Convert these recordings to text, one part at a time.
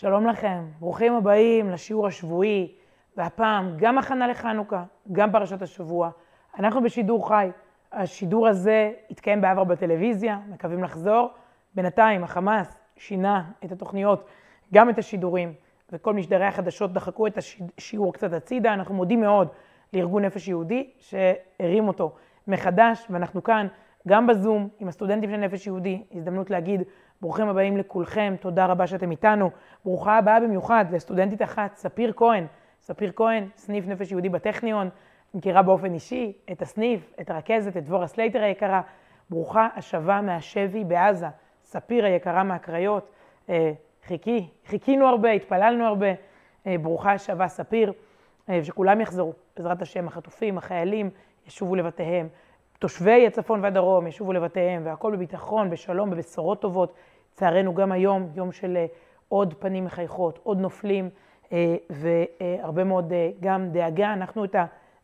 שלום לכם, ברוכים הבאים לשיעור השבועי, והפעם גם הכנה לחנוכה, גם פרשת השבוע. אנחנו בשידור חי. השידור הזה יתקיים בעבר בטלוויזיה, מקווים לחזור. בינתיים החמאס שינה את התוכניות, גם את השידורים, וכל משדרי החדשות דחקו את השיעור קצת הצידה. אנחנו מודים מאוד לארגון נפש יהודי שהרים אותו מחדש, ואנחנו כאן גם בזום עם הסטודנטים של נפש יהודי, הזדמנות להגיד ברוכים הבאים לכולכם, תודה רבה שאתם איתנו. ברוכה הבאה במיוחד לסטודנטית אחת, ספיר כהן. ספיר כהן, סניף נפש יהודי בטכניון, מכירה באופן אישי את הסניף, את הרכזת, את דבורה סלייטר היקרה. ברוכה השבה מהשבי בעזה. ספיר היקרה מהקריות. אה, חיכי, חיכינו הרבה, התפללנו הרבה. אה, ברוכה השבה ספיר, אה, שכולם יחזרו, בעזרת השם, החטופים, החיילים, ישובו לבתיהם. תושבי הצפון והדרום ישובו לבתיהם, והכל בביטחון, בשלום, בבשורות טובות. לצערנו גם היום, יום של אה, עוד פנים מחייכות, עוד נופלים, אה, והרבה מאוד אה, גם דאגה. אנחנו את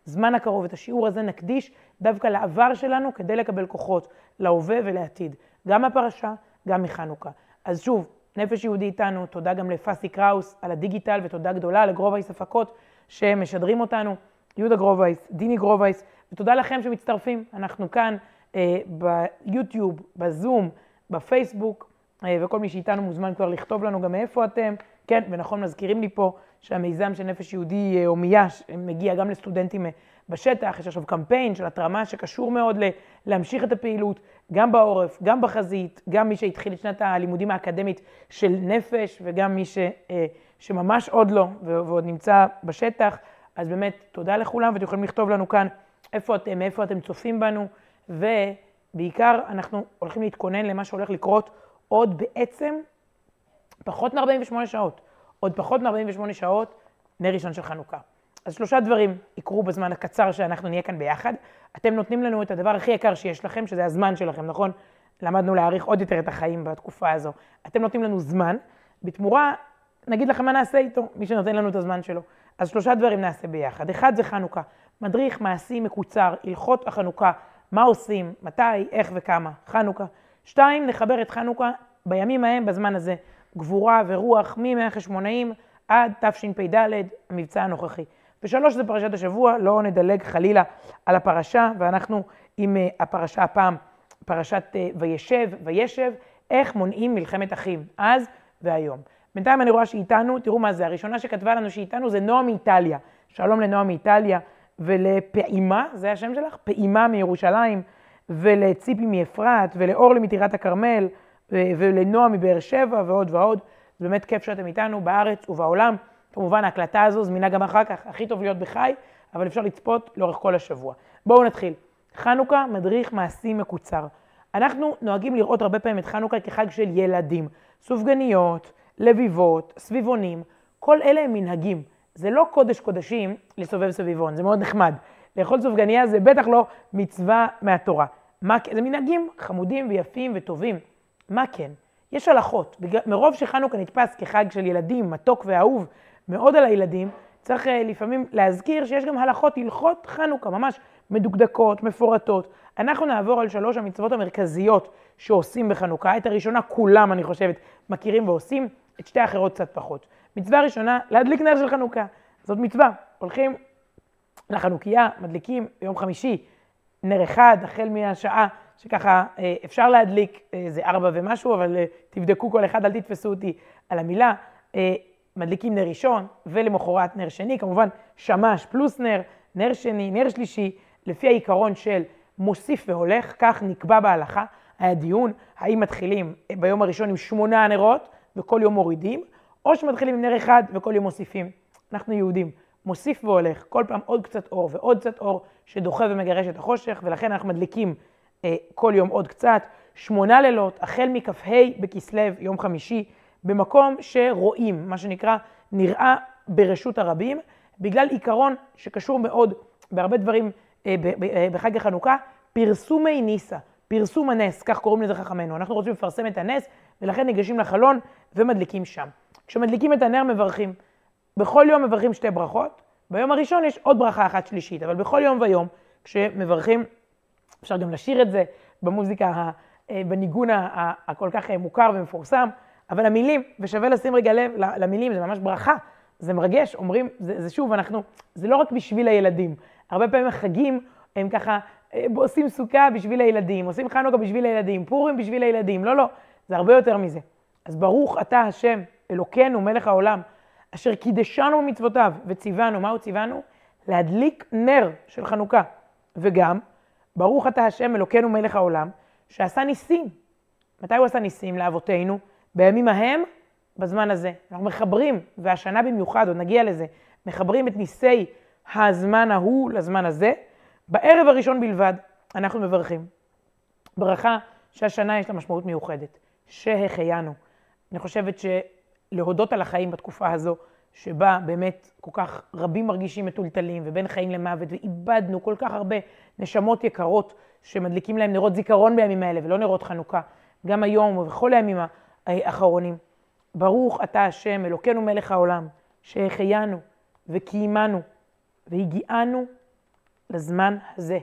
הזמן הקרוב, את השיעור הזה נקדיש דווקא לעבר שלנו, כדי לקבל כוחות להווה ולעתיד, גם מהפרשה, גם מחנוכה. אז שוב, נפש יהודי איתנו, תודה גם לפסי קראוס על הדיגיטל, ותודה גדולה לגרובייס הפקות שמשדרים אותנו, יהודה גרובייס, דיני גרובייס, ותודה לכם שמצטרפים. אנחנו כאן אה, ביוטיוב, בזום, בפייסבוק, וכל מי שאיתנו מוזמן כבר לכתוב לנו גם מאיפה אתם. כן, ונכון, מזכירים לי פה שהמיזם של נפש יהודי אה, הומייה מגיע גם לסטודנטים אה, בשטח. יש עכשיו קמפיין של התרמה שקשור מאוד להמשיך את הפעילות, גם בעורף, גם בחזית, גם מי שהתחיל את שנת הלימודים האקדמית של נפש, וגם מי ש, אה, שממש עוד לא ועוד נמצא בשטח. אז באמת, תודה לכולם, ואתם יכולים לכתוב לנו כאן איפה אתם, מאיפה אתם צופים בנו, ובעיקר אנחנו הולכים להתכונן למה שהולך לקרות עוד בעצם פחות מ-48 שעות. עוד פחות מ-48 שעות, נר ראשון של חנוכה. אז שלושה דברים יקרו בזמן הקצר שאנחנו נהיה כאן ביחד. אתם נותנים לנו את הדבר הכי יקר שיש לכם, שזה הזמן שלכם, נכון? למדנו להעריך עוד יותר את החיים בתקופה הזו. אתם נותנים לנו זמן, בתמורה, נגיד לכם מה נעשה איתו, מי שנותן לנו את הזמן שלו. אז שלושה דברים נעשה ביחד. אחד זה חנוכה. מדריך מעשי מקוצר, הלכות החנוכה, מה עושים, מתי, איך וכמה, חנוכה. שתיים, נחבר את חנוכה בימים ההם, בזמן הזה, גבורה ורוח מימי החשמונאים עד תשפ"ד, המבצע הנוכחי. ושלוש זה פרשת השבוע, לא נדלג חלילה על הפרשה, ואנחנו עם אה, הפרשה הפעם, פרשת אה, וישב, וישב, איך מונעים מלחמת אחים, אז והיום. בינתיים אני רואה שאיתנו, תראו מה זה, הראשונה שכתבה לנו שאיתנו זה נועה מאיטליה. שלום לנועה מאיטליה. ולפעימה, זה השם שלך? פעימה מירושלים, ולציפי מאפרת, ולאורלי מטירת הכרמל, ולנועה מבאר שבע, ועוד ועוד. זה באמת כיף שאתם איתנו בארץ ובעולם. כמובן, ההקלטה הזו זמינה גם אחר כך, הכי טוב להיות בחי, אבל אפשר לצפות לאורך כל השבוע. בואו נתחיל. חנוכה, מדריך מעשי מקוצר. אנחנו נוהגים לראות הרבה פעמים את חנוכה כחג של ילדים. סופגניות, לביבות, סביבונים, כל אלה הם מנהגים. זה לא קודש קודשים לסובב סביבון, זה מאוד נחמד. לאכול סופגניה זה בטח לא מצווה מהתורה. מה? זה מנהגים חמודים ויפים וטובים. מה כן? יש הלכות. מרוב שחנוכה נתפס כחג של ילדים, מתוק ואהוב מאוד על הילדים, צריך אה, לפעמים להזכיר שיש גם הלכות, הלכות חנוכה, ממש מדוקדקות, מפורטות. אנחנו נעבור על שלוש המצוות המרכזיות שעושים בחנוכה. את הראשונה כולם, אני חושבת, מכירים ועושים, את שתי האחרות קצת פחות. מצווה ראשונה, להדליק נר של חנוכה. זאת מצווה. הולכים לחנוכיה, מדליקים ביום חמישי נר אחד, החל מהשעה שככה אה, אפשר להדליק, אה, זה ארבע ומשהו, אבל אה, תבדקו כל אחד, אל תתפסו אותי על המילה. מדליקים נר ראשון, ולמחרת נר שני, כמובן שמש פלוס נר, נר שני, נר שלישי, לפי העיקרון של מוסיף והולך, כך נקבע בהלכה. היה דיון, האם מתחילים ביום הראשון עם שמונה נרות וכל יום מורידים, או שמתחילים עם נר אחד וכל יום מוסיפים. אנחנו יהודים, מוסיף והולך, כל פעם עוד קצת אור ועוד קצת אור שדוחה ומגרש את החושך, ולכן אנחנו מדליקים אה, כל יום עוד קצת. שמונה לילות, החל מכ"ה בכסלו, יום חמישי, במקום שרואים, מה שנקרא, נראה ברשות הרבים, בגלל עיקרון שקשור מאוד בהרבה דברים אה, אה, בחג החנוכה, פרסומי ניסה, פרסום הנס, כך קוראים לזה חכמינו. אנחנו רוצים לפרסם את הנס, ולכן ניגשים לחלון ומדליקים שם. כשמדליקים את הנר מברכים. בכל יום מברכים שתי ברכות, ביום הראשון יש עוד ברכה אחת שלישית, אבל בכל יום ויום, כשמברכים, אפשר גם לשיר את זה במוזיקה, אה, בניגון הכל כך אה, מוכר ומפורסם, אבל המילים, ושווה לשים רגע לב למילים, זה ממש ברכה, זה מרגש, אומרים, זה, זה שוב, אנחנו, זה לא רק בשביל הילדים. הרבה פעמים החגים הם ככה, אה, עושים סוכה בשביל הילדים, עושים חנוכה בשביל הילדים, פורים בשביל הילדים, לא, לא, זה הרבה יותר מזה. אז ברוך אתה השם, אלוקינו, מלך העולם, אשר קידשנו במצוותיו וציוונו, מה הוא ציוונו? להדליק נר של חנוכה. וגם, ברוך אתה השם, אלוקינו, מלך העולם, שעשה ניסים. מתי הוא עשה ניסים לאבותינו? בימים ההם, בזמן הזה. אנחנו מחברים, והשנה במיוחד, עוד נגיע לזה, מחברים את ניסי הזמן ההוא לזמן הזה. בערב הראשון בלבד אנחנו מברכים. ברכה שהשנה יש לה משמעות מיוחדת, שהחיינו. אני חושבת שלהודות על החיים בתקופה הזו, שבה באמת כל כך רבים מרגישים מטולטלים ובין חיים למוות, ואיבדנו כל כך הרבה נשמות יקרות שמדליקים להם נרות זיכרון בימים האלה ולא נרות חנוכה, גם היום ובכל הימים האחרונים. ברוך אתה השם, אלוקינו מלך העולם, שהחיינו וקיימנו והגיענו לזמן הזה.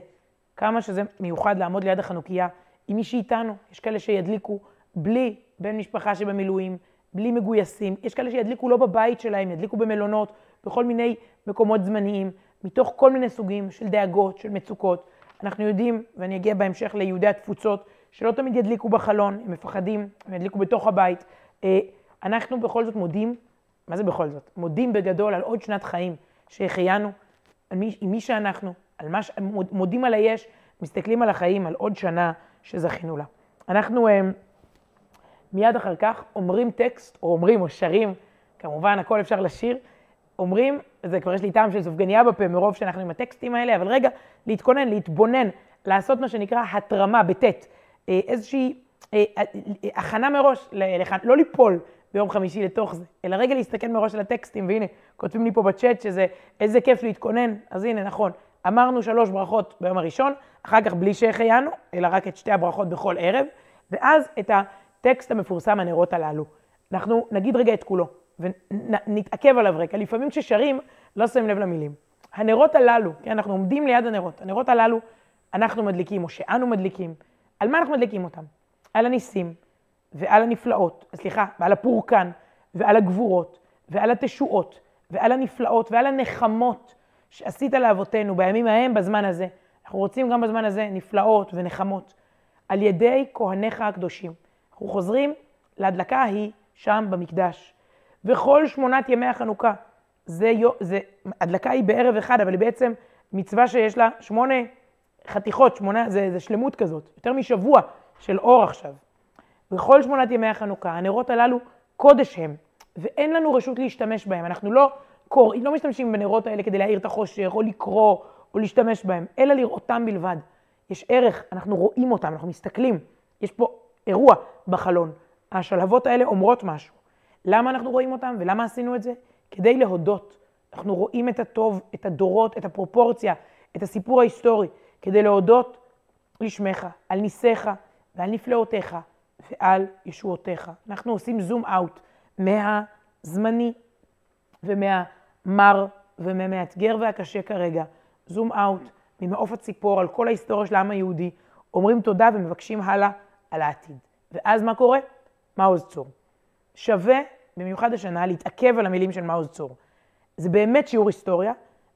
כמה שזה מיוחד לעמוד ליד החנוכיה עם מי שאיתנו. יש כאלה שידליקו בלי בן משפחה שבמילואים, בלי מגויסים. יש כאלה שידליקו לא בבית שלהם, ידליקו במלונות, בכל מיני מקומות זמניים, מתוך כל מיני סוגים של דאגות, של מצוקות. אנחנו יודעים, ואני אגיע בהמשך ליהודי התפוצות, שלא תמיד ידליקו בחלון, הם מפחדים, הם ידליקו בתוך הבית. אה, אנחנו בכל זאת מודים, מה זה בכל זאת? מודים בגדול על עוד שנת חיים שהחיינו, עם מי, מי שאנחנו, על מה ש... מודים על היש, מסתכלים על החיים, על עוד שנה שזכינו לה. אנחנו אה, מיד אחר כך אומרים טקסט, או אומרים או שרים, כמובן הכל אפשר לשיר, אומרים, זה כבר יש לי טעם של סופגניה בפה מרוב שאנחנו עם הטקסטים האלה, אבל רגע, להתכונן, להתבונן, לעשות מה שנקרא התרמה בטית, אה, איזושהי אה, אה, הכנה מראש, לא ליפול ביום חמישי לתוך זה, אלא רגע להסתכל מראש על הטקסטים, והנה, כותבים לי פה בצ'אט שזה איזה כיף להתכונן, אז הנה, נכון, אמרנו שלוש ברכות ביום הראשון, אחר כך בלי שהחיינו, אלא רק את שתי הברכות בכל ערב, ואז את הטקסט המפורסם, הנרות הללו. אנחנו נגיד רגע את כולו, ונתעכב עליו רגע. לפעמים כששרים, לא שמים לב למילים. הנרות הללו, כן, אנחנו עומדים ליד הנרות, הנרות הללו אנחנו מדליקים, או שאנו מדליקים. על מה אנחנו מדליקים אותם? על הניסים, ועל הנפלאות, סליחה, ועל הפורקן, ועל הגבורות, ועל התשועות, ועל הנפלאות, ועל הנחמות שעשית לאבותינו בימים ההם בזמן הזה. אנחנו רוצים גם בזמן הזה נפלאות ונחמות. על ידי כהניך הקדושים. אנחנו חוזרים להדלקה ההיא שם במקדש. וכל שמונת ימי החנוכה, זה, זה, הדלקה היא בערב אחד, אבל היא בעצם מצווה שיש לה שמונה חתיכות, שמונה, זה, זה שלמות כזאת, יותר משבוע של אור עכשיו. בכל שמונת ימי החנוכה, הנרות הללו קודש הם, ואין לנו רשות להשתמש בהם. אנחנו לא קוראים, לא משתמשים בנרות האלה כדי להאיר את החושך, או לקרוא, או להשתמש בהם, אלא לראותם בלבד. יש ערך, אנחנו רואים אותם, אנחנו מסתכלים. יש פה אירוע בחלון. השלהבות האלה אומרות משהו. למה אנחנו רואים אותם ולמה עשינו את זה? כדי להודות. אנחנו רואים את הטוב, את הדורות, את הפרופורציה, את הסיפור ההיסטורי, כדי להודות לשמך, על ניסיך ועל נפלאותיך ועל ישועותיך. אנחנו עושים זום אאוט מהזמני ומהמר ומהמאתגר והקשה כרגע. זום אאוט ממעוף הציפור על כל ההיסטוריה של העם היהודי, אומרים תודה ומבקשים הלאה על העתיד. ואז מה קורה? מעוז צור. שווה, במיוחד השנה, להתעכב על המילים של מעוז צור. זה באמת שיעור היסטוריה,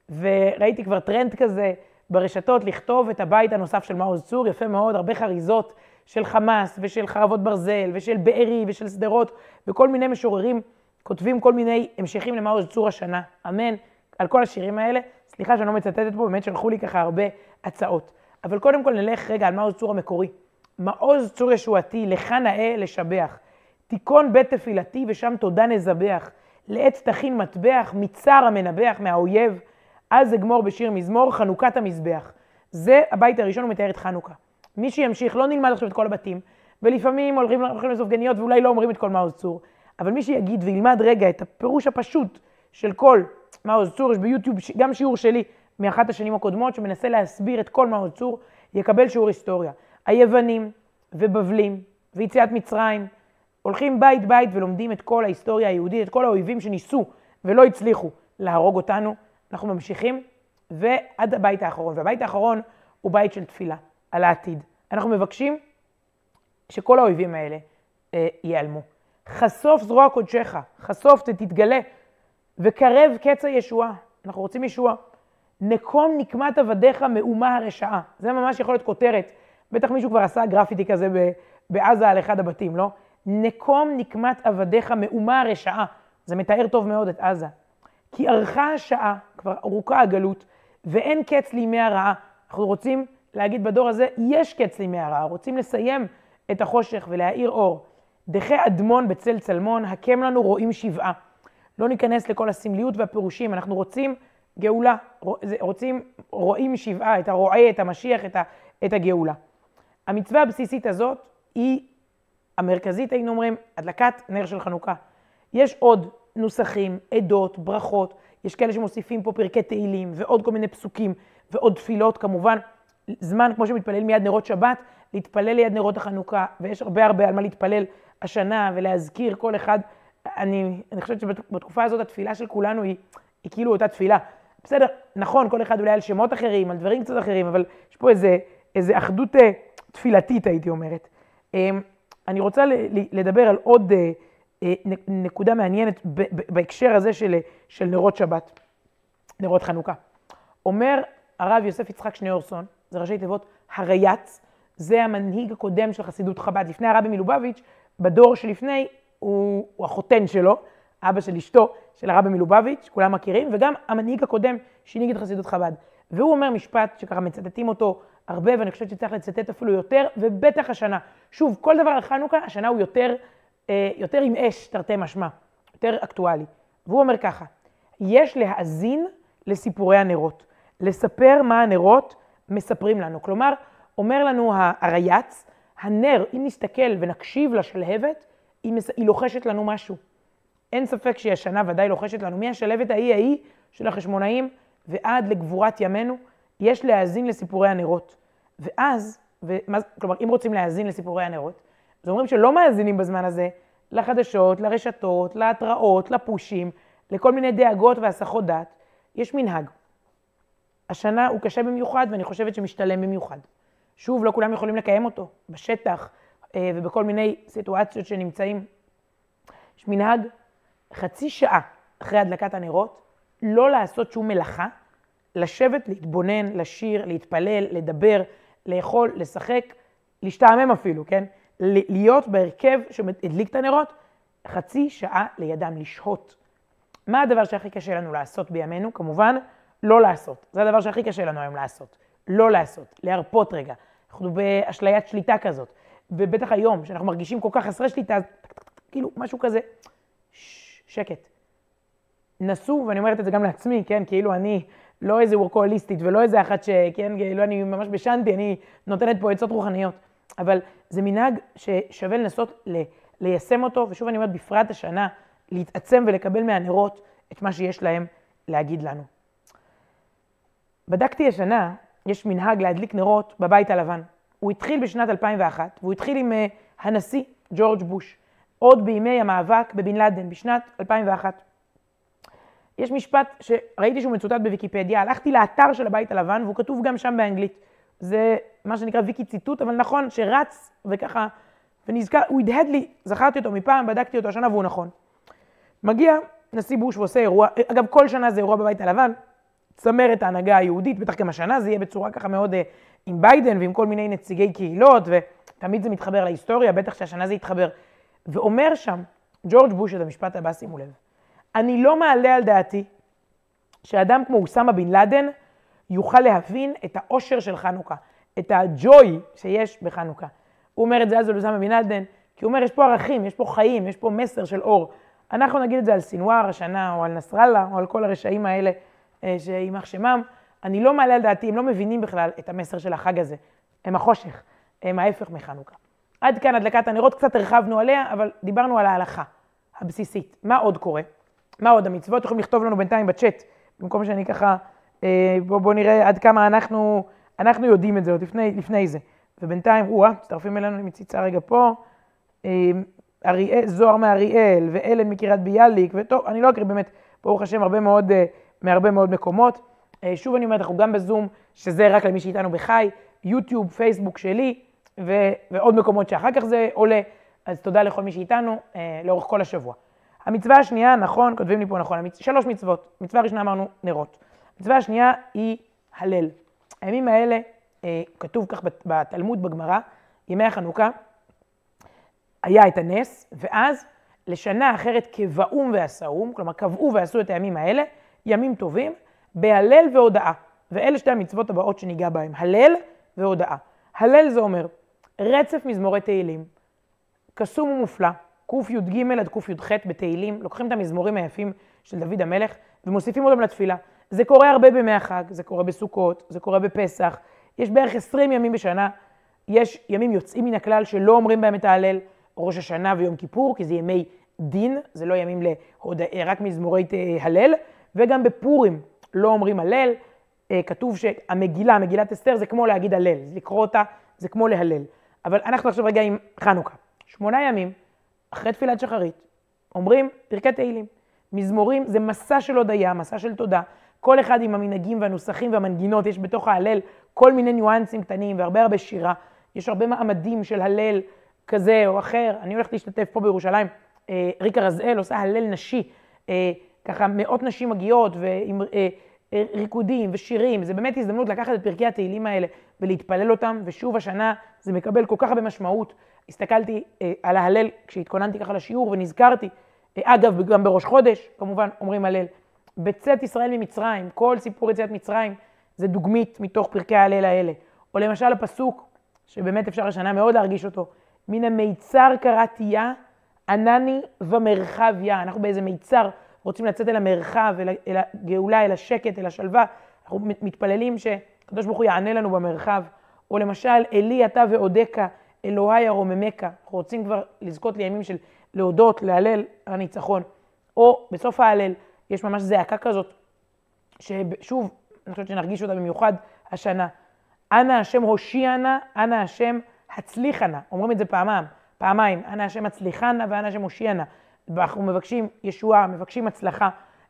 וראיתי כבר טרנד כזה ברשתות לכתוב את הבית הנוסף של מעוז צור, יפה מאוד, הרבה חריזות של חמאס ושל חרבות ברזל ושל בארי ושל שדרות, וכל מיני משוררים כותבים כל מיני המשכים למעוז צור השנה, אמן, על כל השירים האלה. סליחה שאני לא מצטטת פה, באמת שלחו לי ככה הרבה הצעות. אבל קודם כל נלך רגע על מעוז צור המקורי. מעוז צור ישועתי, לך נאה לשבח. תיכון בית תפילתי ושם תודה נזבח. לעת תכין מטבח, מצער המנבח מהאויב. אז אגמור בשיר מזמור, חנוכת המזבח. זה הבית הראשון, הוא מתאר את חנוכה. מי שימשיך, לא נלמד עכשיו את כל הבתים, ולפעמים הולכים, הולכים לסופגניות ואולי לא אומרים את כל מעוז צור, אבל מי שיגיד וילמד רגע את הפירוש הפשוט של כל מעוז צור, יש ביוטיוב גם שיעור שלי מאחת השנים הקודמות, שמנסה להסביר את כל מעוז צור, יקבל שיעור היסטוריה. היוונים ובבלים ויציאת מצרים הולכים בית בית ולומדים את כל ההיסטוריה היהודית, את כל האויבים שניסו ולא הצליחו להרוג אותנו. אנחנו ממשיכים ועד הבית האחרון. והבית האחרון הוא בית של תפילה על העתיד. אנחנו מבקשים שכל האויבים האלה אה, ייעלמו. חשוף זרוע קודשך, חשוף, תתגלה, וקרב קץ הישועה. אנחנו רוצים ישועה. נקום נקמת עבדיך מאומה הרשעה. זה ממש יכול להיות כותרת. בטח מישהו כבר עשה גרפיטי כזה בעזה על אחד הבתים, לא? נקום נקמת עבדיך מאומה הרשעה. זה מתאר טוב מאוד את עזה. כי ארכה השעה, כבר ארוכה הגלות, ואין קץ לימי הרעה. אנחנו רוצים להגיד בדור הזה, יש קץ לימי הרעה, רוצים לסיים את החושך ולהאיר אור. דחי אדמון בצל צלמון, הקם לנו רואים שבעה. לא ניכנס לכל הסמליות והפירושים, אנחנו רוצים גאולה, רוצים, רואים שבעה, את הרועה, את המשיח, את, ה, את הגאולה. המצווה הבסיסית הזאת היא המרכזית, היינו אומרים, הדלקת נר של חנוכה. יש עוד נוסחים, עדות, ברכות, יש כאלה שמוסיפים פה פרקי תהילים ועוד כל מיני פסוקים ועוד תפילות כמובן. זמן, כמו שמתפלל מיד נרות שבת, להתפלל ליד נרות החנוכה, ויש הרבה הרבה על מה להתפלל השנה ולהזכיר כל אחד. אני, אני חושבת שבתקופה הזאת התפילה של כולנו היא, היא כאילו אותה תפילה. בסדר, נכון, כל אחד אולי על שמות אחרים, על דברים קצת אחרים, אבל יש פה איזה, איזה אחדות אה, תפילתית, הייתי אומרת. אמ, אני רוצה לדבר על עוד אה, אה, נקודה מעניינת בהקשר הזה של, של נרות שבת, נרות חנוכה. אומר הרב יוסף יצחק שניאורסון, זה ראשי תיבות הרייץ, זה המנהיג הקודם של חסידות חב"ד. לפני הרבי מלובביץ', בדור שלפני, הוא, הוא החותן שלו, אבא של אשתו, של הרבי מלובביץ', כולם מכירים, וגם המנהיג הקודם שהנהיג את חסידות חב"ד. והוא אומר משפט שככה מצטטים אותו הרבה, ואני חושבת שצריך לצטט אפילו יותר, ובטח השנה. שוב, כל דבר על חנוכה, השנה הוא יותר, אה, יותר עם אש, תרתי משמע, יותר אקטואלי. והוא אומר ככה, יש להאזין לסיפורי הנרות, לספר מה הנרות מספרים לנו. כלומר, אומר לנו הרייץ, הנר, אם נסתכל ונקשיב לשלהבת, היא, מס... היא לוחשת לנו משהו. אין ספק שהיא השנה ודאי לוחשת לנו. מהשלהבת ההיא ההיא של החשמונאים ועד לגבורת ימינו, יש להאזין לסיפורי הנרות. ואז, ומה, כלומר, אם רוצים להאזין לסיפורי הנרות, אז אומרים שלא מאזינים בזמן הזה לחדשות, לרשתות, להתראות, לפושים, לכל מיני דאגות והסחות דעת. יש מנהג. השנה הוא קשה במיוחד, ואני חושבת שמשתלם במיוחד. שוב, לא כולם יכולים לקיים אותו בשטח אה, ובכל מיני סיטואציות שנמצאים. יש מנהג חצי שעה אחרי הדלקת הנרות, לא לעשות שום מלאכה, לשבת, להתבונן, לשיר, להתפלל, לדבר, לאכול, לשחק, להשתעמם אפילו, כן? להיות בהרכב שהדליק את הנרות, חצי שעה לידם לשהות. מה הדבר שהכי קשה לנו לעשות בימינו? כמובן, לא לעשות. זה הדבר שהכי קשה לנו היום לעשות. לא לעשות, להרפות רגע. אנחנו באשליית שליטה כזאת. ובטח היום, שאנחנו מרגישים כל כך חסרי שליטה, כאילו, משהו כזה, שקט. נסו, ואני אומרת את זה גם לעצמי, כן, כאילו אני לא איזה וורקוהוליסטית ולא איזה אחת שכן, כאילו אני ממש בשנתי, אני נותנת פה עצות רוחניות. אבל זה מנהג ששווה לנסות ל- ליישם אותו, ושוב אני אומרת, בפרט השנה, להתעצם ולקבל מהנרות את מה שיש להם להגיד לנו. בדקתי השנה, יש מנהג להדליק נרות בבית הלבן. הוא התחיל בשנת 2001, והוא התחיל עם uh, הנשיא ג'ורג' בוש, עוד בימי המאבק בבן לאדן, בשנת 2001. יש משפט שראיתי שהוא מצוטט בוויקיפדיה, הלכתי לאתר של הבית הלבן, והוא כתוב גם שם באנגלית. זה מה שנקרא ויקי ציטוט, אבל נכון, שרץ וככה, ונזכר, הוא הדהד לי, זכרתי אותו מפעם, בדקתי אותו השנה והוא נכון. מגיע נשיא בוש ועושה אירוע, אגב, כל שנה זה אירוע בבית הלבן, צמרת ההנהגה היהודית, בטח גם השנה זה יהיה בצורה ככה מאוד uh, עם ביידן ועם כל מיני נציגי קהילות, ותמיד זה מתחבר להיסטוריה, בטח שהשנה זה יתחבר. ואומר שם ג'ורג' בוש את המשפט הבא, שימו לב, אני לא מעלה על דעתי שאדם כמו אוסמה בן לאדן יוכל להבין את האושר של חנוכה, את הג'וי שיש בחנוכה. הוא אומר את זה אז על אוסמה בן לאדן, כי הוא אומר, יש פה ערכים, יש פה חיים, יש פה מסר של אור. אנחנו נגיד את זה על סינואר השנה, או על נסראללה, או על כל הרשעים האלה, אה, שיימח שמם. אני לא מעלה על דעתי, הם לא מבינים בכלל את המסר של החג הזה. הם החושך, הם ההפך מחנוכה. עד כאן הדלקת הנרות, קצת הרחבנו עליה, אבל דיברנו על ההלכה הבסיסית. מה עוד קורה? מה עוד המצוות? יכולים לכתוב לנו בינתיים בצ'אט, במקום שאני ככה, אה, בואו בוא נראה עד כמה אנחנו, אנחנו יודעים את זה עוד לפני, לפני זה. ובינתיים, או-אה, מצטרפים אלינו, מציצה רגע פה. אה, אריאל, זוהר מאריאל, ואלן מקריית ביאליק, וטוב, אני לא אקריא באמת, ברוך השם, הרבה מאוד, אה, מהרבה מאוד מקומות. אה, שוב אני אומרת, אנחנו גם בזום, שזה רק למי שאיתנו בחי, יוטיוב, פייסבוק שלי, ו- ועוד מקומות שאחר כך זה עולה. אז תודה לכל מי שאיתנו אה, לאורך כל השבוע. המצווה השנייה, נכון, כותבים לי פה נכון. שלוש מצוות. מצווה ראשונה אמרנו נרות. מצווה השנייה היא הלל. הימים האלה, אה, כתוב כך בתלמוד, בגמרא, ימי החנוכה, היה את הנס, ואז לשנה אחרת כבאום ועשאום, כלומר קבעו ועשו את הימים האלה, ימים טובים, בהלל והודאה. ואלה שתי המצוות הבאות שניגע בהן, הלל והודאה. הלל זה אומר רצף מזמורי תהילים, קסום ומופלא, קי"ג עד קי"ח בתהילים, לוקחים את המזמורים היפים של דוד המלך ומוסיפים אותם לתפילה. זה קורה הרבה בימי החג, זה קורה בסוכות, זה קורה בפסח, יש בערך 20 ימים בשנה, יש ימים יוצאים מן הכלל שלא אומרים בהם את ההלל, ראש השנה ויום כיפור, כי זה ימי דין, זה לא ימים להוד... רק מזמורי הלל, וגם בפורים לא אומרים הלל, אה, כתוב שהמגילה, מגילת אסתר, זה כמו להגיד הלל, לקרוא אותה זה כמו להלל. אבל אנחנו עכשיו רגע עם חנוכה. שמונה ימים, אחרי תפילת שחרית, אומרים פרקי תהילים. מזמורים זה מסע של הודיה, מסע של תודה. כל אחד עם המנהגים והנוסחים והמנגינות, יש בתוך ההלל כל מיני ניואנסים קטנים והרבה הרבה שירה. יש הרבה מעמדים של הלל כזה או אחר. אני הולכת להשתתף פה בירושלים, אה, ריקה רזאל עושה הלל נשי. אה, ככה מאות נשים מגיעות ועם אה, ריקודים ושירים. זה באמת הזדמנות לקחת את פרקי התהילים האלה ולהתפלל אותם, ושוב השנה זה מקבל כל כך הרבה משמעות. הסתכלתי אה, על ההלל כשהתכוננתי ככה לשיעור ונזכרתי, אה, אגב, גם בראש חודש, כמובן, אומרים הלל. בצאת ישראל ממצרים, כל סיפור יציאת מצרים זה דוגמית מתוך פרקי ההלל האלה. או למשל הפסוק, שבאמת אפשר השנה מאוד להרגיש אותו, מן המיצר קראתיה, ענני ומרחביה. אנחנו באיזה מיצר רוצים לצאת אל המרחב, אל, אל הגאולה, אל השקט, אל השלווה. אנחנו מתפללים שהקדוש ברוך הוא יענה לנו במרחב. או למשל, אלי אתה ועודקה, אלוהי ארוממך. אנחנו רוצים כבר לזכות לימים של להודות, להלל הניצחון. או בסוף ההלל, יש ממש זעקה כזאת, ששוב, אני חושבת שנרגיש אותה במיוחד השנה. אנא השם הושיע נא, אנא השם הצליחה נא. אומרים את זה פעמיים, פעמיים. אנא השם הצליחה נא ואנא השם הושיע נא. אנחנו מבקשים ישועה, מבקשים הצלחה.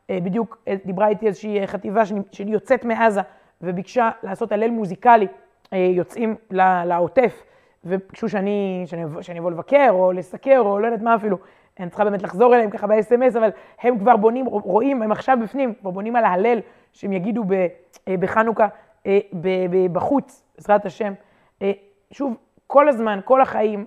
אה, בדיוק אה, דיברה איתי איזושהי חטיבה שלי יוצאת מעזה וביקשה לעשות הלל מוזיקלי, אה, יוצאים לעוטף, וביקשו שאני, שאני, שאני אבוא לבקר או לסקר או לא יודעת מה אפילו. אני צריכה באמת לחזור אליהם ככה ב-SMS, אבל הם כבר בונים, רואים, הם עכשיו בפנים, כבר בונים על ההלל שהם יגידו בחנוכה בחוץ, בעזרת השם. שוב, כל הזמן, כל החיים,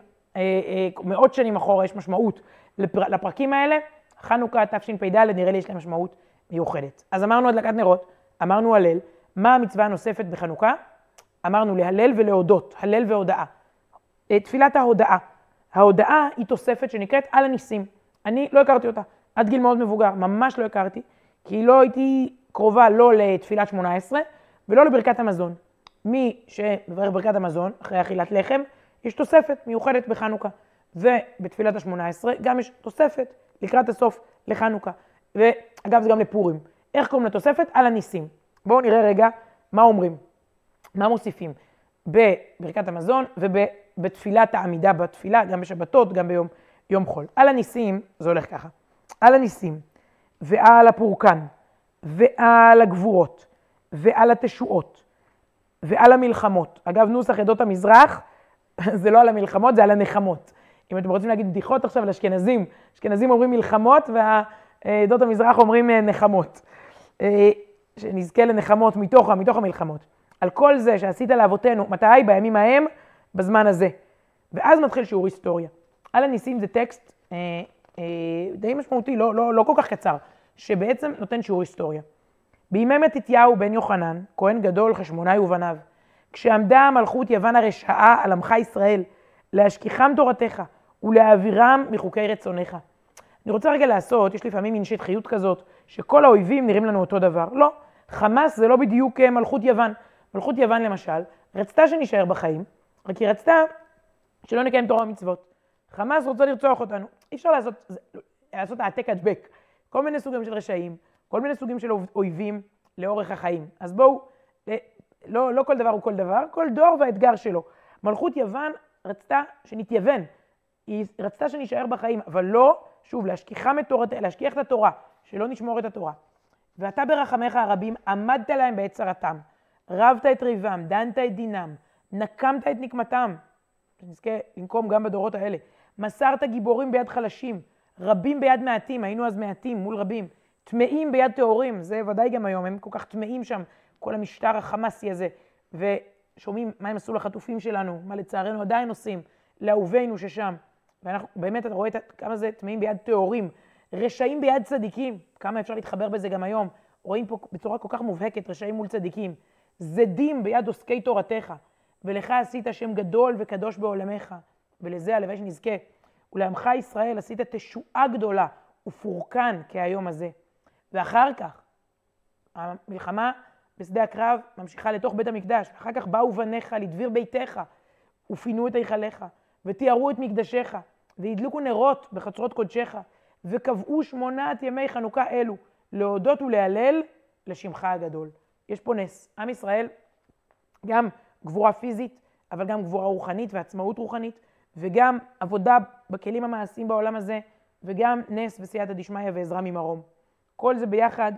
מאות שנים אחורה יש משמעות לפר... לפרקים האלה, חנוכה תשפ"ד, נראה לי יש להם משמעות מיוחדת. אז אמרנו הדלקת נרות, אמרנו הלל, מה המצווה הנוספת בחנוכה? אמרנו להלל ולהודות, הלל והודאה. אה, תפילת ההודאה. ההודאה היא תוספת שנקראת על הניסים. אני לא הכרתי אותה, עד גיל מאוד מבוגר, ממש לא הכרתי, כי לא הייתי קרובה לא לתפילת שמונה עשרה ולא לברכת המזון. מי שמברך ברכת המזון, אחרי אכילת לחם, יש תוספת מיוחדת בחנוכה. ובתפילת השמונה עשרה גם יש תוספת לקראת הסוף לחנוכה. ואגב, זה גם לפורים. איך קוראים לתוספת? על הניסים. בואו נראה רגע מה אומרים, מה מוסיפים בברכת המזון ובתפילת העמידה בתפילה, גם בשבתות, גם ביום יום חול. על הניסים, זה הולך ככה, על הניסים ועל הפורקן ועל הגבורות ועל התשועות ועל המלחמות. אגב, נוסח עדות המזרח, זה לא על המלחמות, זה על הנחמות. אם אתם רוצים להגיד בדיחות עכשיו על אשכנזים, אשכנזים אומרים מלחמות ועדות המזרח אומרים אה, נחמות. אה, שנזכה לנחמות מתוך, מתוך המלחמות. על כל זה שעשית לאבותינו, מתי? בימים ההם, בזמן הזה. ואז מתחיל שיעור היסטוריה. על הניסים זה טקסט אה, אה, די משמעותי, לא, לא, לא כל כך קצר, שבעצם נותן שיעור היסטוריה. בימי מתתיהו בן יוחנן, כהן גדול, חשמונאי ובניו, כשעמדה המלכות יוון הרשעה על עמך ישראל, להשכיחם תורתך, ולהעבירם מחוקי רצונך. אני רוצה רגע לעשות, יש לפעמים מין שטחיות כזאת, שכל האויבים נראים לנו אותו דבר. לא, חמאס זה לא בדיוק אה, מלכות יוון. מלכות יוון למשל, רצתה שנישאר בחיים, רק היא רצתה שלא נקיים תורה ומצוות. חמאס רוצה לרצוח אותנו. אי אפשר לעשות, לעשות העתק הדבק. כל מיני סוגים של רשעים, כל מיני סוגים של אויבים לאורך החיים. אז בואו, אה, לא, לא כל דבר הוא כל דבר, כל דור והאתגר שלו. מלכות יוון רצתה שנתייוון, היא רצתה שנישאר בחיים, אבל לא, שוב, להשכיחם את תורת, להשכיח את התורה, שלא נשמור את התורה. ואתה ברחמיך הרבים עמדת להם בעת צרתם, רבת את ריבם, דנת את דינם, נקמת את נקמתם, שנזכה לנקום גם בדורות האלה. מסרת גיבורים ביד חלשים, רבים ביד מעטים, היינו אז מעטים מול רבים, טמאים ביד טהורים, זה ודאי גם היום, הם כל כך טמאים שם, כל המשטר החמאסי הזה, ושומעים מה הם עשו לחטופים שלנו, מה לצערנו עדיין עושים, לאהובינו ששם. ואנחנו, באמת, אתה רואה כמה זה טמאים ביד טהורים, רשעים ביד צדיקים, כמה אפשר להתחבר בזה גם היום. רואים פה בצורה כל כך מובהקת רשעים מול צדיקים. זדים ביד עוסקי תורתך, ולך עשית שם גדול וקדוש בעולמך, ולזה הלוואי שנזכה. ולעמך ישראל עשית תשועה גדולה ופורקן כהיום הזה. ואחר כך, המלחמה בשדה הקרב ממשיכה לתוך בית המקדש, ואחר כך באו בניך לדביר ביתך, ופינו את היכליך, ותיארו את מקדשיך, והדליקו נרות בחצרות קודשך, וקבעו שמונת ימי חנוכה אלו, להודות ולהלל לשמך הגדול. יש פה נס. עם ישראל, גם גבורה פיזית, אבל גם גבורה רוחנית ועצמאות רוחנית, וגם עבודה בכלים המעשיים בעולם הזה, וגם נס וסייעתא דשמיא ועזרה ממרום. כל זה ביחד,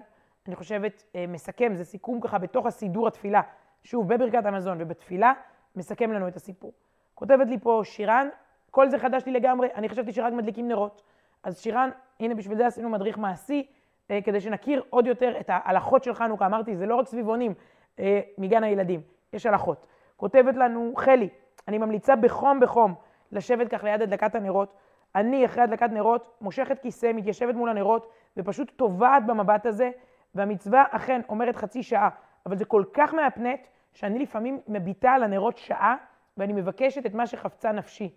אני חושבת, אה, מסכם, זה סיכום ככה בתוך הסידור התפילה. שוב, בברכת המזון ובתפילה, מסכם לנו את הסיפור. כותבת לי פה שירן, כל זה חדש לי לגמרי, אני חשבתי שרק מדליקים נרות. אז שירן, הנה בשביל זה עשינו מדריך מעשי, אה, כדי שנכיר עוד יותר את ההלכות של חנוכה. אמרתי, זה לא רק סביבונים אה, מגן הילדים, יש הלכות. כותבת לנו חלי, אני ממליצה בחום בחום לשבת כך ליד הדלקת הנרות. אני, אחרי הדלקת נרות, מושכת כיסא, מתיישבת מול הנרות, ופשוט טובעת במבט הזה, והמצווה אכן אומרת חצי שעה, אבל זה כל כך מהפנט, שאני לפעמים מביטה על הנרות שעה, ואני מבקשת את מה שחפצה נפשי.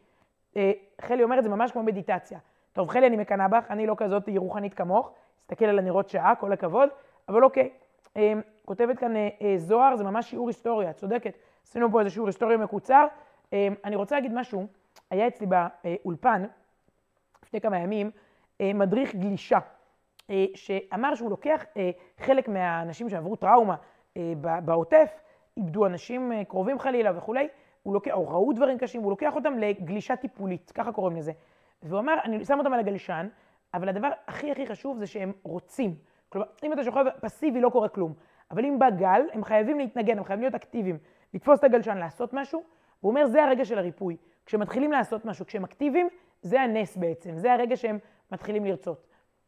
אה, חלי אומרת, זה ממש כמו מדיטציה. טוב, חלי, אני מקנאה בך, אני לא כזאת רוחנית כמוך, תסתכל על הנרות שעה, כל הכבוד, אבל אוקיי. אה, כותבת כאן אה, זוהר, זה ממש שיעור היסטוריה, צודקת. עשינו פה איזה שיעור היסטוריה מקוצר. אני רוצה להגיד משהו, היה אצלי באולפן, לפני כמה ימים, מדריך גלישה, שאמר שהוא לוקח חלק מהאנשים שעברו טראומה בעוטף, איבדו אנשים קרובים חלילה וכולי, הוא לוקח, או ראו דברים קשים, הוא לוקח אותם לגלישה טיפולית, ככה קוראים לזה. והוא אמר, אני שם אותם על הגלשן, אבל הדבר הכי הכי חשוב זה שהם רוצים. כלומר, אם אתה שוכב פסיבי לא קורה כלום. אבל אם בא גל, הם חייבים להתנגן, הם חייבים להיות אקטיביים, לתפוס את הגלשן, לעשות משהו. הוא אומר, זה הרגע של הריפוי. כשמתחילים לעשות משהו, כשהם אקטיביים, זה הנס בעצם, זה הרגע שהם מתחילים לרצות.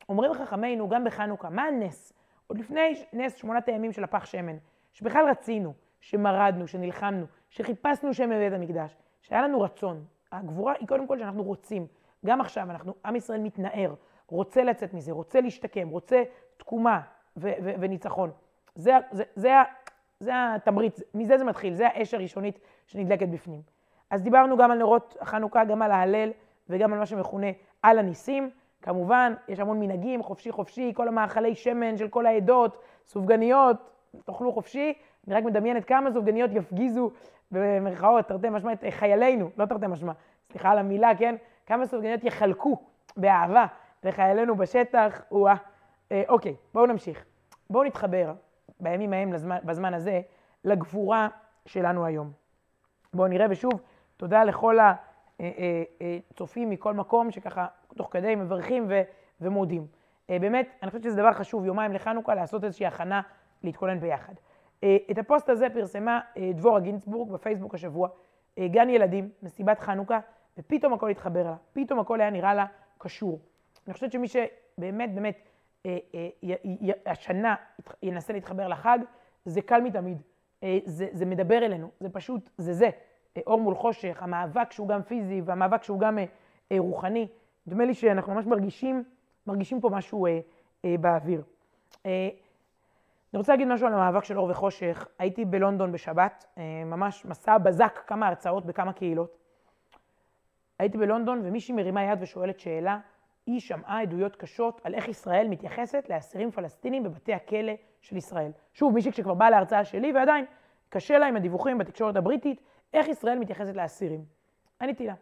אומרים חכמינו, גם בחנוכה, מה הנס? עוד לפני נס שמונת הימים של הפח שמן, שבכלל רצינו, שמרדנו, שנלחמנו, שחיפשנו שם בבית המקדש, שהיה לנו רצון. הגבורה היא קודם כל שאנחנו רוצים. גם עכשיו, אנחנו, עם ישראל מתנער, רוצה לצאת מזה, רוצה להשתקם, רוצה תקומה ו- ו- וניצחון. זה, זה, זה, זה התמריץ, מזה זה מתחיל, זה האש הראשונית שנדלקת בפנים. אז דיברנו גם על נרות החנוכה, גם על ההלל וגם על מה שמכונה על הניסים. כמובן, יש המון מנהגים, חופשי חופשי, כל המאכלי שמן של כל העדות, סופגניות, תאכלו חופשי. אני רק מדמיינת כמה סופגניות יפגיזו במרכאות, תרתי משמע, את חיילינו, לא תרתי משמע, סליחה על המילה, כן? כמה סופגניות יחלקו באהבה לחיילינו בשטח, או אה, אוקיי, בואו נמשיך. בואו נתחבר בימים ההם, לזמן, בזמן הזה, לגבורה שלנו היום. בואו נראה, ושוב, תודה לכל הצופים מכל מקום, שככה תוך כדי מברכים ו, ומודים. אה, באמת, אני חושבת שזה דבר חשוב, יומיים לחנוכה, לעשות איזושהי הכנה, להתכונן ביחד. אה, את הפוסט הזה פרסמה אה, דבורה גינצבורג בפייסבוק השבוע, אה, גן ילדים, מסיבת חנוכה, ופתאום הכל התחבר לה, פתאום הכל היה נראה לה קשור. אני חושבת שמי שבאמת, באמת, השנה ינסה להתחבר לחג, זה קל מתמיד. זה, זה מדבר אלינו, זה פשוט, זה זה. אור מול חושך, המאבק שהוא גם פיזי והמאבק שהוא גם רוחני. נדמה לי שאנחנו ממש מרגישים, מרגישים פה משהו באוויר. אני רוצה להגיד משהו על המאבק של אור וחושך. הייתי בלונדון בשבת, אה, ממש מסע בזק, כמה הרצאות בכמה קהילות. הייתי בלונדון ומישהי מרימה יד ושואלת שאלה, היא שמעה עדויות קשות על איך ישראל מתייחסת לאסירים פלסטינים בבתי הכלא של ישראל. שוב, מישהי שכבר באה להרצאה שלי ועדיין קשה לה עם הדיווחים בתקשורת הבריטית, איך ישראל מתייחסת לאסירים. עניתי לה.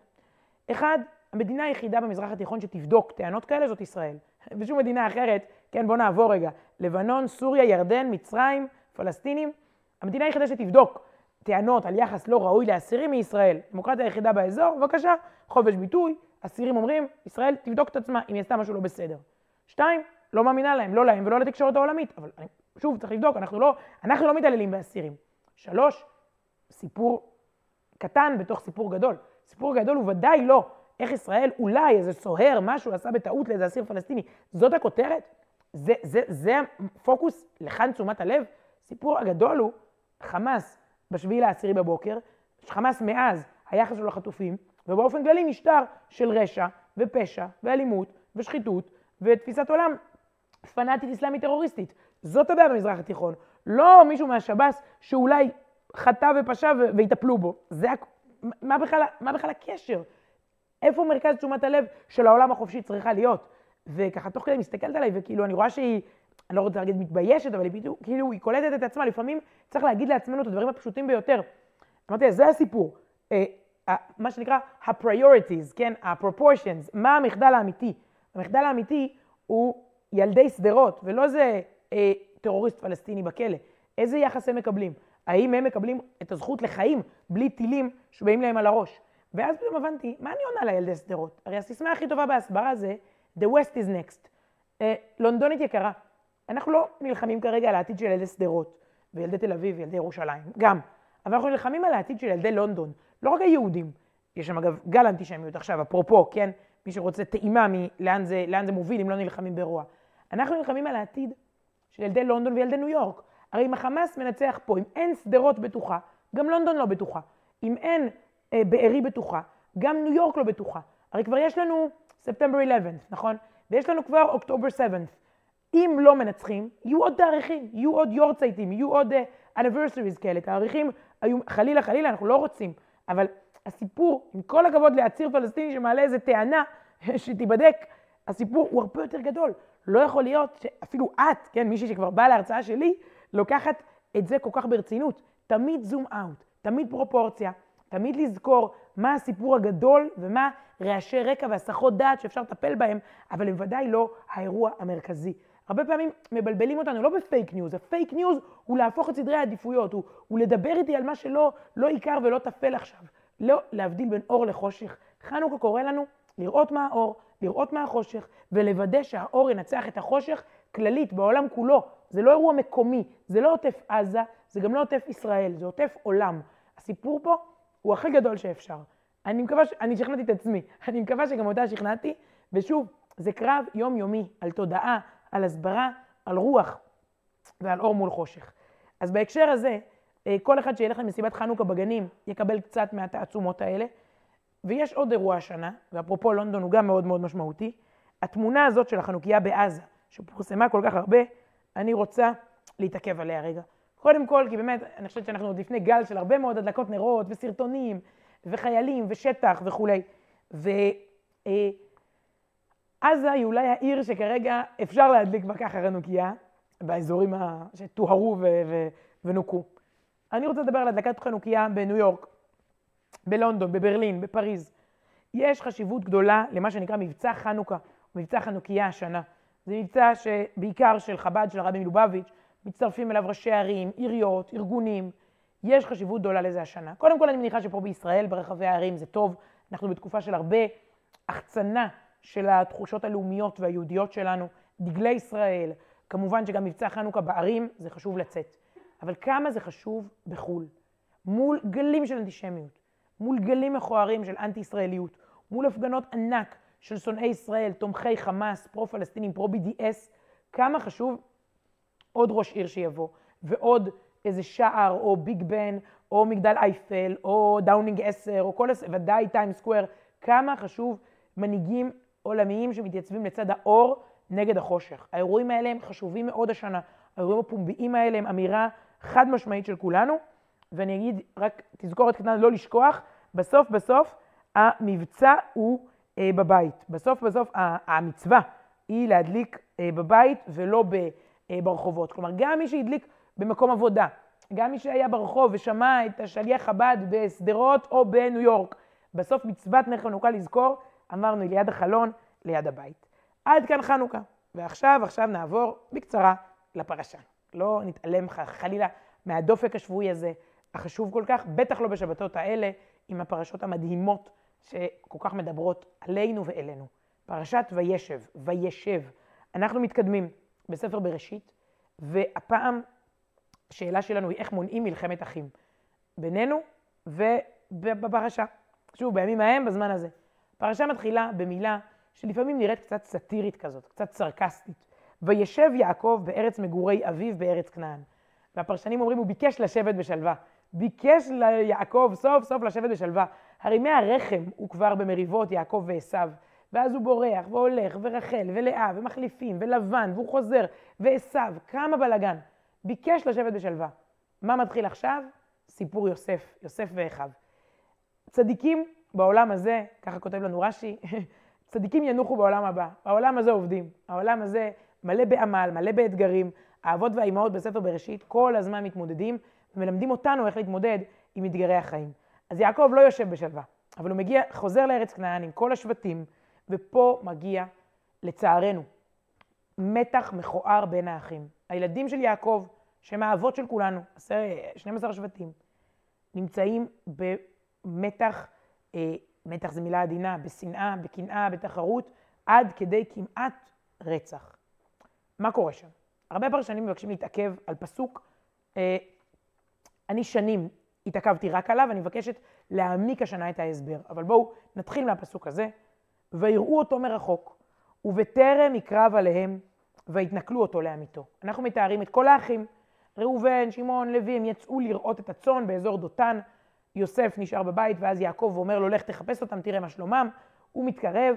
אחד, המדינה היחידה במזרח התיכון שתבדוק טענות כאלה זאת ישראל. בשום מדינה אחרת, כן, בואו נעבור רגע, לבנון, סוריה, ירדן, מצרים, פלסטינים, המדינה היחידה שתבדוק טענות על יחס לא ראוי לאסירים מישראל, דמוקרטיה היחידה באזור, בבקשה, חופש ביטוי, אסירים אומרים, ישראל תבדוק את עצמה אם היא עשתה משהו לא בסדר. שתיים, לא מאמינה להם, לא להם ולא לתקשורת העולמית, אבל שוב, צריך לבדוק, אנחנו לא, אנחנו לא מתעללים באסירים. שלוש, סיפור קטן בתוך סיפור גדול. סיפור גדול הוא ודאי לא איך ישראל, אולי איזה סוהר, משהו עשה בטעות לאיזה אסיר פלסטיני. זאת הכותרת? זה, זה, זה הפוקוס לכאן תשומת הלב? הסיפור הגדול הוא, חמאס בשביעי לעשירי בבוקר, חמאס מאז היחס שלו לחטופים, ובאופן כללי משטר של רשע ופשע ואלימות ושחיתות ותפיסת עולם פנאטית אסלאמית טרוריסטית. זאת הבעיה במזרח התיכון. לא מישהו מהשב"ס שאולי חטא ופשע ויטפלו בו. זה, מה בכלל, מה בכלל הקשר? איפה מרכז תשומת הלב של העולם החופשי צריכה להיות? וככה תוך כדי מסתכלת עליי, וכאילו אני רואה שהיא, אני לא רוצה להגיד מתביישת, אבל היא כאילו היא קולטת את עצמה, לפעמים צריך להגיד לעצמנו את הדברים הפשוטים ביותר. אמרתי, זה הסיפור. אה, מה שנקרא ה-priorities, כן? ה-proportions, מה המחדל האמיתי? המחדל האמיתי הוא ילדי שדרות, ולא איזה אה, טרוריסט פלסטיני בכלא. איזה יחס הם מקבלים? האם הם מקבלים את הזכות לחיים בלי טילים שבאים להם על הראש? ואז פתאום הבנתי, מה אני עונה לילדי שדרות? הרי הסיסמה הכי טובה בהסברה זה The West is next. Uh, לונדונית יקרה, אנחנו לא נלחמים כרגע על העתיד של ילדי שדרות וילדי תל אביב וילדי ירושלים, גם. אבל אנחנו נלחמים על העתיד של ילדי לונדון, לא רק היהודים. יש שם אגב גל אנטישמיות עכשיו, אפרופו, כן? מי שרוצה טעימה מלאן זה, זה מוביל אם לא נלחמים ברוע. אנחנו נלחמים על העתיד של ילדי לונדון וילדי ניו יורק. הרי אם החמאס מנצח פה, אם אין שדרות בטוחה, גם לונדון לא בטוחה. אם אין אה, בארי בטוחה, גם ניו יורק לא בטוחה. הרי כבר יש לנו ספטמבר 11, נכון? ויש לנו כבר אוקטובר 7. אם לא מנצחים, יהיו עוד תאריכים, יהיו עוד יורצייטים, יהיו עוד uh, כאלה. תאריכים היו, חלילה, חלילה, אנחנו לא רוצים. אבל הסיפור, עם כל הכבוד לעציר פלסטיני שמעלה איזה טענה שתיבדק, הסיפור הוא הרבה יותר גדול. לא יכול להיות שאפילו את, כן, מישהי שכבר באה להרצאה שלי, לוקחת את זה כל כך ברצינות. תמיד zoom out, תמיד פרופורציה, תמיד לזכור מה הסיפור הגדול ומה רעשי רקע והסחות דעת שאפשר לטפל בהם, אבל הם ודאי לא האירוע המרכזי. הרבה פעמים מבלבלים אותנו לא ב fake news, ה fake news הוא להפוך את סדרי העדיפויות, הוא, הוא לדבר איתי על מה שלא לא עיקר ולא טפל עכשיו. לא להבדיל בין אור לחושך. חנוכה קורא לנו לראות מה האור, לראות מה החושך, ולוודא שהאור ינצח את החושך כללית בעולם כולו. זה לא אירוע מקומי, זה לא עוטף עזה, זה גם לא עוטף ישראל, זה עוטף עולם. הסיפור פה הוא הכי גדול שאפשר. אני מקווה, ש... אני שכנעתי את עצמי, אני מקווה שגם אותה שכנעתי, ושוב, זה קרב יומיומי על תודעה, על הסברה, על רוח ועל אור מול חושך. אז בהקשר הזה, אה, כל אחד שילך למסיבת חנוכה בגנים יקבל קצת מהתעצומות האלה. ויש עוד אירוע השנה, ואפרופו לונדון הוא גם מאוד מאוד משמעותי, התמונה הזאת של החנוכיה בעזה, שפורסמה כל כך הרבה, אני רוצה להתעכב עליה רגע. קודם כל, כי באמת, אני חושבת שאנחנו עוד לפני גל של הרבה מאוד הדלקות נרות וסרטונים וחיילים ושטח וכולי. ועזה היא אולי העיר שכרגע אפשר להדליק בה ככה חנוכיה, באזורים שטוהרו ונוקו. אני רוצה לדבר על הדלקת חנוכיה בניו יורק, בלונדון, בברלין, בפריז. יש חשיבות גדולה למה שנקרא מבצע חנוכה, מבצע חנוכיה השנה. זה מבצע שבעיקר של חב"ד, של הרבי מלובביץ', מצטרפים אליו ראשי ערים, עיריות, ארגונים. יש חשיבות גדולה לזה השנה. קודם כל, אני מניחה שפה בישראל, ברחבי הערים, זה טוב. אנחנו בתקופה של הרבה החצנה של התחושות הלאומיות והיהודיות שלנו, דגלי ישראל, כמובן שגם מבצע חנוכה בערים, זה חשוב לצאת. אבל כמה זה חשוב בחו"ל, מול גלים של אנטישמיות, מול גלים מכוערים של אנטי-ישראליות, מול הפגנות ענק של שונאי ישראל, תומכי חמאס, פרו-פלסטינים, פרו-BDS, כמה חשוב עוד ראש עיר שיבוא, ועוד איזה שער, או ביג בן, או מגדל אייפל, או דאונינג 10, או כל, ודאי Times Square, כמה חשוב מנהיגים עולמיים שמתייצבים לצד האור נגד החושך. האירועים האלה הם חשובים מאוד השנה. האירועים הפומביים האלה הם אמירה חד משמעית של כולנו, ואני אגיד רק תזכורת קטנה לא לשכוח, בסוף בסוף המבצע הוא אה, בבית. בסוף בסוף המצווה היא להדליק אה, בבית ולא ב, אה, ברחובות. כלומר, גם מי שהדליק במקום עבודה, גם מי שהיה ברחוב ושמע את השליח חב"ד בשדרות או בניו יורק, בסוף מצוות נר חנוכה לזכור, אמרנו, ליד החלון, ליד הבית. עד כאן חנוכה. ועכשיו, עכשיו נעבור בקצרה לפרשה. לא נתעלם חלילה מהדופק השבועי הזה, החשוב כל כך, בטח לא בשבתות האלה, עם הפרשות המדהימות שכל כך מדברות עלינו ואלינו. פרשת וישב, וישב. אנחנו מתקדמים בספר בראשית, והפעם השאלה שלנו היא איך מונעים מלחמת אחים בינינו ובפרשה. שוב, בימים ההם, בזמן הזה. הפרשה מתחילה במילה שלפעמים נראית קצת סאטירית כזאת, קצת סרקסטית. וישב יעקב בארץ מגורי אביו בארץ כנען. והפרשנים אומרים, הוא ביקש לשבת בשלווה. ביקש ליעקב סוף סוף לשבת בשלווה. הרי מהרחם הוא כבר במריבות יעקב ועשו. ואז הוא בורח והולך, ורחל ולאה ומחליפים ולבן, והוא חוזר, ועשו, כמה בלאגן. ביקש לשבת בשלווה. מה מתחיל עכשיו? סיפור יוסף, יוסף ואחיו. צדיקים בעולם הזה, ככה כותב לנו רש"י, צדיקים ינוחו בעולם הבא. העולם הזה עובדים. העולם הזה מלא בעמל, מלא באתגרים. האבות והאימהות בספר בראשית כל הזמן מתמודדים ומלמדים אותנו איך להתמודד עם אתגרי החיים. אז יעקב לא יושב בשלווה, אבל הוא מגיע, חוזר לארץ כנען עם כל השבטים, ופה מגיע, לצערנו, מתח מכוער בין האחים. הילדים של יעקב, שהם האבות של כולנו, 12 שבטים, נמצאים במתח, אה, מתח זו מילה עדינה, בשנאה, בקנאה, בתחרות, עד כדי כמעט רצח. מה קורה שם? הרבה פרשנים מבקשים להתעכב על פסוק. אה, אני שנים התעכבתי רק עליו, אני מבקשת להעמיק השנה את ההסבר. אבל בואו נתחיל מהפסוק הזה. ויראו אותו מרחוק, ובטרם יקרב עליהם, ויתנכלו אותו לעמיתו. אנחנו מתארים את כל האחים, ראובן, שמעון, לוי, הם יצאו לראות את הצאן באזור דותן. יוסף נשאר בבית, ואז יעקב אומר לו, לך תחפש אותם, תראה מה שלומם. הוא מתקרב,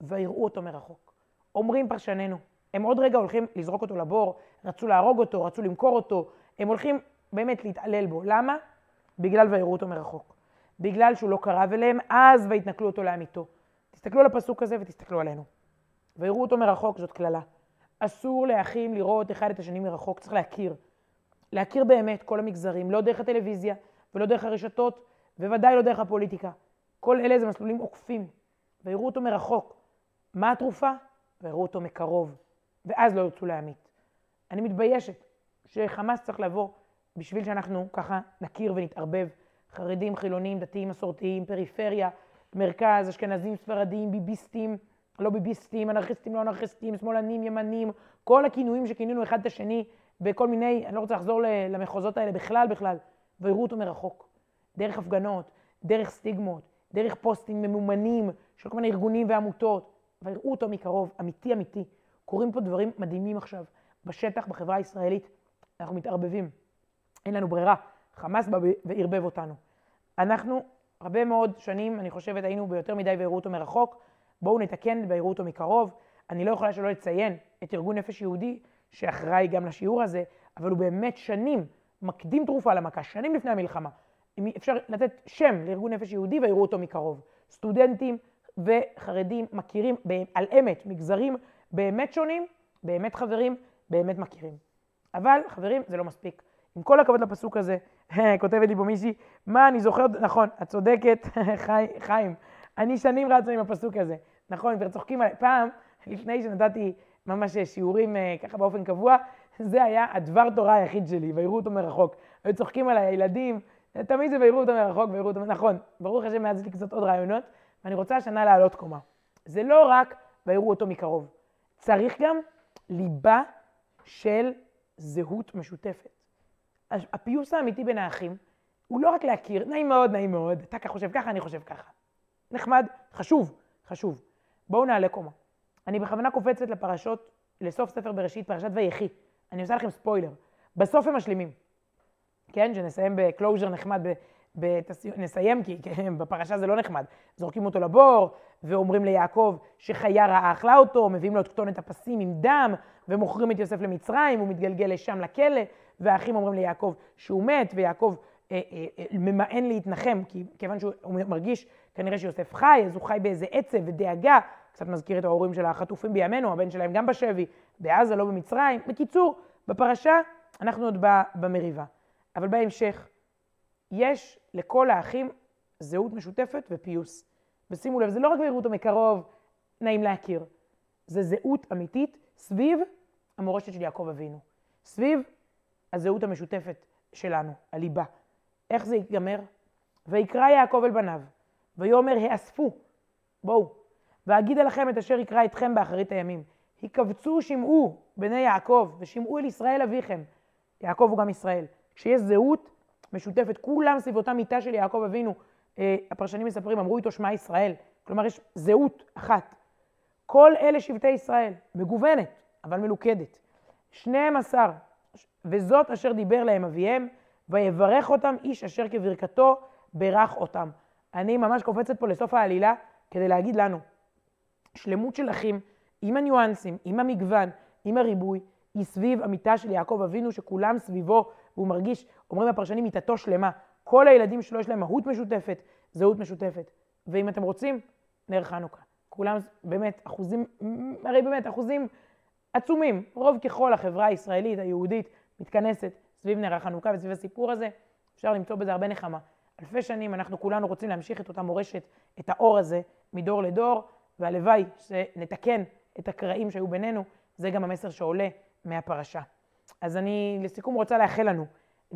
ויראו אותו מרחוק. אומרים פרשנינו, הם עוד רגע הולכים לזרוק אותו לבור, רצו להרוג אותו, רצו למכור אותו, הם הולכים באמת להתעלל בו. למה? בגלל ויראו אותו מרחוק. בגלל שהוא לא קרב אליהם, אז ויתנכלו אותו לעמיתו. תסתכלו על הפסוק הזה ותסתכלו עלינו. ויראו אותו מרחוק, זאת קללה. אסור לאחים לראות אחד את השני מרחוק, צריך להכיר. להכיר באמת כל המגזרים, לא דרך הטלוויזיה ולא דרך הרשתות, וודאי לא דרך הפוליטיקה. כל אלה זה מסלולים עוקפים. ויראו אותו מרחוק. מה התרופה? ויראו אותו מקרוב. ואז לא ירצו להמית. אני מתביישת שחמאס צריך לבוא בשביל שאנחנו ככה נכיר ונתערבב. חרדים, חילונים, דתיים, מסורתיים, פריפריה, מרכז, אשכנזים, ספרדים, ביביסטים, לא ביביסטים, אנרכיסטים, לא אנרכיסטים, שמאלנים, ימנים, כל הכינויים שכינינו אחד את השני בכל מיני, אני לא רוצה לחזור למחוזות האלה בכלל בכלל, ויראו אותו מרחוק. דרך הפגנות, דרך סטיגמות, דרך פוסטים ממומנים של כל מיני ארגונים ועמותות, ויראו אותו מקרוב, אמיתי אמיתי. קורים פה דברים מדהימים עכשיו. בשטח, בחברה הישראלית, אנחנו מתערבבים. אין לנו ברירה. חמאס בא וערבב אותנו. אנחנו, הרבה מאוד שנים, אני חושבת, היינו ביותר מדי ויראו אותו מרחוק. בואו נתקן ויראו אותו מקרוב. אני לא יכולה שלא לציין את ארגון נפש יהודי, שאחראי גם לשיעור הזה, אבל הוא באמת שנים מקדים תרופה למכה, שנים לפני המלחמה. אפשר לתת שם לארגון נפש יהודי ויראו אותו מקרוב. סטודנטים וחרדים מכירים על אמת מגזרים באמת שונים, באמת חברים, באמת מכירים. אבל חברים, זה לא מספיק. עם כל הכבוד לפסוק הזה, כותבת לי פה מישהי, מה אני זוכרת, נכון, את צודקת, חי, חיים, אני שנים רצה עם הפסוק הזה. נכון, כבר צוחקים עליי. פעם, לפני שנתתי ממש שיעורים אה, ככה באופן קבוע, זה היה הדבר תורה היחיד שלי, ויראו אותו מרחוק. היו צוחקים עליי הילדים, תמיד זה ויראו אותו מרחוק, ויראו אותו, נכון, ברוך השם, מאז יש לי קצת עוד רעיונות, ואני רוצה השנה לעלות קומה. זה לא רק ויראו אותו מקרוב, צריך גם ליבה של זהות משותפת. הפיוס האמיתי בין האחים הוא לא רק להכיר, נעים מאוד, נעים מאוד, אתה ככה חושב ככה, אני חושב ככה. נחמד, חשוב, חשוב. בואו נעלה קומה. אני בכוונה קופצת לפרשות, לסוף ספר בראשית, פרשת ויחי. אני עושה לכם ספוילר. בסוף הם משלימים. כן, שנסיים ב closure נחמד, ב, ב, נסיים כי כן, בפרשה זה לא נחמד. זורקים אותו לבור, ואומרים ליעקב שחיה רעה אכלה אותו, מביאים לו את כתונת הפסים עם דם, ומוכרים את יוסף למצרים, הוא מתגלגל לשם לכלא, והאחים אומרים ליעקב שהוא מת, ויעקב אה, אה, אה, ממאן להתנחם, כי כיוון שהוא מרגיש כנראה שיוסף חי, אז הוא חי באיזה עצב ודאגה, קצת מזכיר את ההורים של החטופים בימינו, הבן שלהם גם בשבי, בעזה, לא במצרים. בקיצור, בפרשה אנחנו עוד במריבה. אבל בהמשך, יש לכל האחים זהות משותפת ופיוס. ושימו לב, זה לא רק ויראו אותו מקרוב, נעים להכיר. זה זהות אמיתית סביב המורשת של יעקב אבינו. סביב הזהות המשותפת שלנו, הליבה. איך זה ייגמר? ויקרא יעקב אל בניו, ויאמר האספו, בואו, ואגידה לכם את אשר יקרא אתכם באחרית הימים. הקבצו שמעו בני יעקב, ושמעו אל ישראל אביכם. יעקב הוא גם ישראל. כשיש זהות משותפת, כולם סביב אותה מיטה של יעקב אבינו. אה, הפרשנים מספרים, אמרו איתו שמע ישראל, כלומר, יש זהות אחת. כל אלה שבטי ישראל, מגוונת, אבל מלוכדת. 12, וזאת אשר דיבר להם אביהם, ויברך אותם איש אשר כברכתו ברך אותם. אני ממש קופצת פה לסוף העלילה כדי להגיד לנו, שלמות של אחים, עם הניואנסים, עם המגוון, עם הריבוי, היא סביב המיטה של יעקב אבינו, שכולם סביבו, והוא מרגיש, אומרים הפרשנים, מיטתו שלמה. כל הילדים שלו יש להם מהות משותפת, זהות משותפת. ואם אתם רוצים, נר חנוכה. כולם באמת אחוזים, הרי באמת אחוזים עצומים. רוב ככל החברה הישראלית, היהודית, מתכנסת סביב נר החנוכה וסביב הסיפור הזה. אפשר למצוא בזה הרבה נחמה. אלפי שנים אנחנו כולנו רוצים להמשיך את אותה מורשת, את האור הזה, מדור לדור, והלוואי שנתקן את הקרעים שהיו בינינו. זה גם המסר שעולה מהפרשה. אז אני לסיכום רוצה לאחל לנו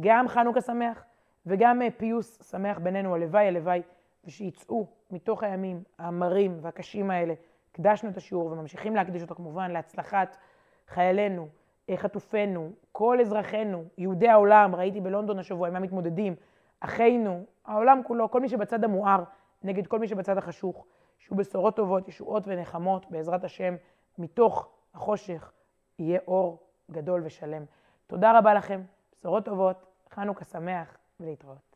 גם חנוכה שמח וגם אה, פיוס שמח בינינו, הלוואי, הלוואי, ושיצאו מתוך הימים המרים והקשים האלה. הקדשנו את השיעור וממשיכים להקדיש אותו כמובן להצלחת חיילינו, אה, חטופינו, כל אזרחינו, יהודי העולם, ראיתי בלונדון השבוע, עם המתמודדים, אחינו, העולם כולו, כל מי שבצד המואר, נגד כל מי שבצד החשוך, שיהיו בשורות טובות, ישועות ונחמות, בעזרת השם, מתוך החושך יהיה אור גדול ושלם. תודה רבה לכם, בשורות טובות, חנוכה שמח ולהתראות.